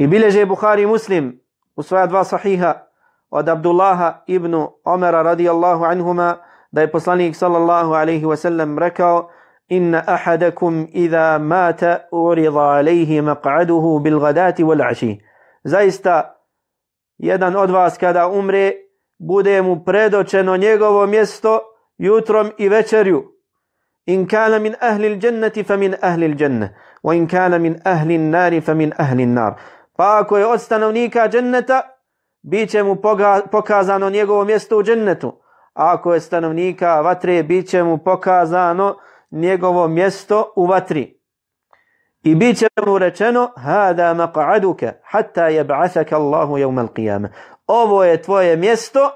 I bileže Buhari muslim u svoja dva sahiha od Abdullaha ibn Omera radijallahu anhuma da je poslanik sallallahu alaihi wasallam rekao inna ahadakum idha mata urida alaihi maq'aduhu bil gadati wal aši. Zaista, jedan od vas kada umre, bude mu predočeno njegovo mjesto jutrom i večerju. In kana min ahli il dženneti fa min ahli al-jannah Wa in kana min ahli il nari fa min ahli an-nar. Pa ako je od stanovnika dženneta, bit će mu pokazano njegovo mjesto u džennetu. A ako je stanovnika vatre, bit će mu pokazano njegovo mjesto u vatri. I bit će mu rečeno, hada maq'aduka, hatta jeb'athaka Allahu jevmal qiyama. Ovo je tvoje mjesto,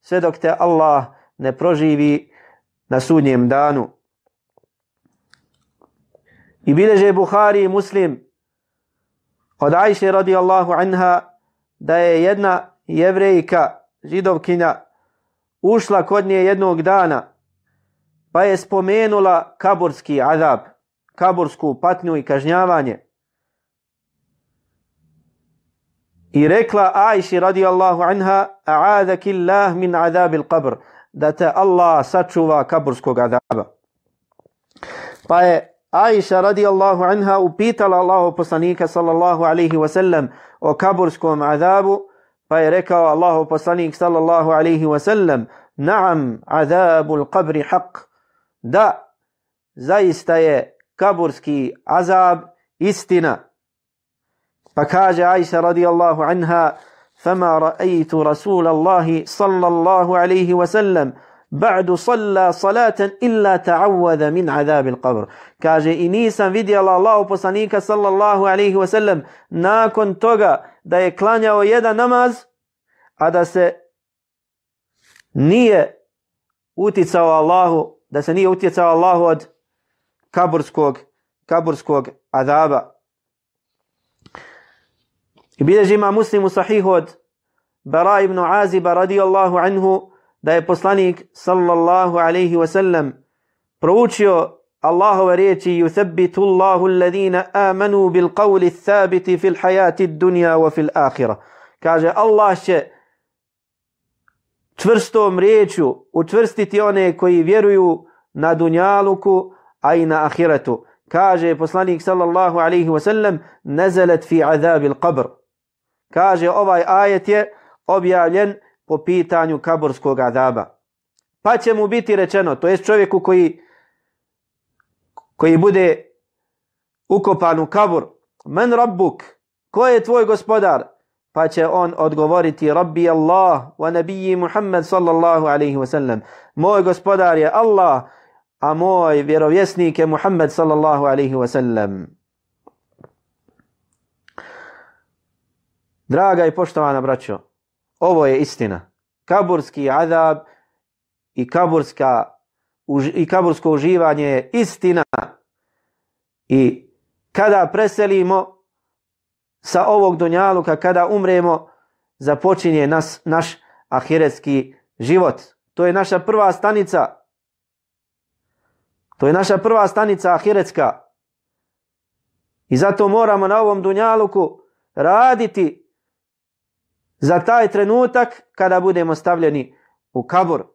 sve dok te Allah ne proživi na sudnjem danu. I bileže Buhari i Muslim od Ajše radijallahu anha da je jedna jevrejka, židovkinja, ušla kod nje jednog dana pa je spomenula kaburski azab, kabursku patnju i kažnjavanje. I rekla Ajši radijallahu anha, a'adaki Allah min azabil qabr, da te Allah sačuva kaburskog azaba. Pa je Aisha radijallahu anha upitala Allahu poslanika sallallahu alaihi wasallam o kaburskom azabu, pa je rekao Allahu poslanik sallallahu alaihi wasallam, naam azabul qabri haq, da zaista je kaburski azab istina. Pa kaže Aisha radijallahu anha, فما رأيت رسول الله صلى الله عليه وسلم ba'du salla salatan illa ta'awadha min azab al-qabr kaže i nisam vidjela Allahu poslanika sallallahu alayhi wa sallam nakon toga da je klanjao jedan namaz a da se nije uticao Allahu da se nije utjecao Allahu od kaburskog kaburskog azaba i bilježi ima muslimu sahih od Bara ibn Aziba radijallahu anhu da je poslanik sallallahu alaihi wasallam proučio Allahove riječi yuthabbitu Allahu alladhina amanu bil qawli thabiti fil hayati dunya wa fil akhirah. Kaže Allah će čvrstom riječu učvrstiti one koji vjeruju na dunjaluku, a i na ahiretu. Kaže poslanik sallallahu alaihi wasallam nezelet fi azabil qabr. Kaže ovaj ajet je objavljen po pitanju kaburskog azaba. Pa će mu biti rečeno, to je čovjeku koji koji bude ukopan u kabur, men rabbuk, ko je tvoj gospodar? Pa će on odgovoriti, rabbi Allah wa nabiji Muhammad sallallahu alaihi wa sallam. Moj gospodar je Allah, a moj vjerovjesnik je Muhammad sallallahu alaihi wa sallam. Draga i poštovana braćo, ovo je istina. Kaburski azab i kaburska i kabursko uživanje je istina. I kada preselimo sa ovog dunjaluka, kada umremo, započinje nas, naš ahiretski život. To je naša prva stanica. To je naša prva stanica ahiretska. I zato moramo na ovom dunjaluku raditi za taj trenutak kada budemo stavljeni u kabur.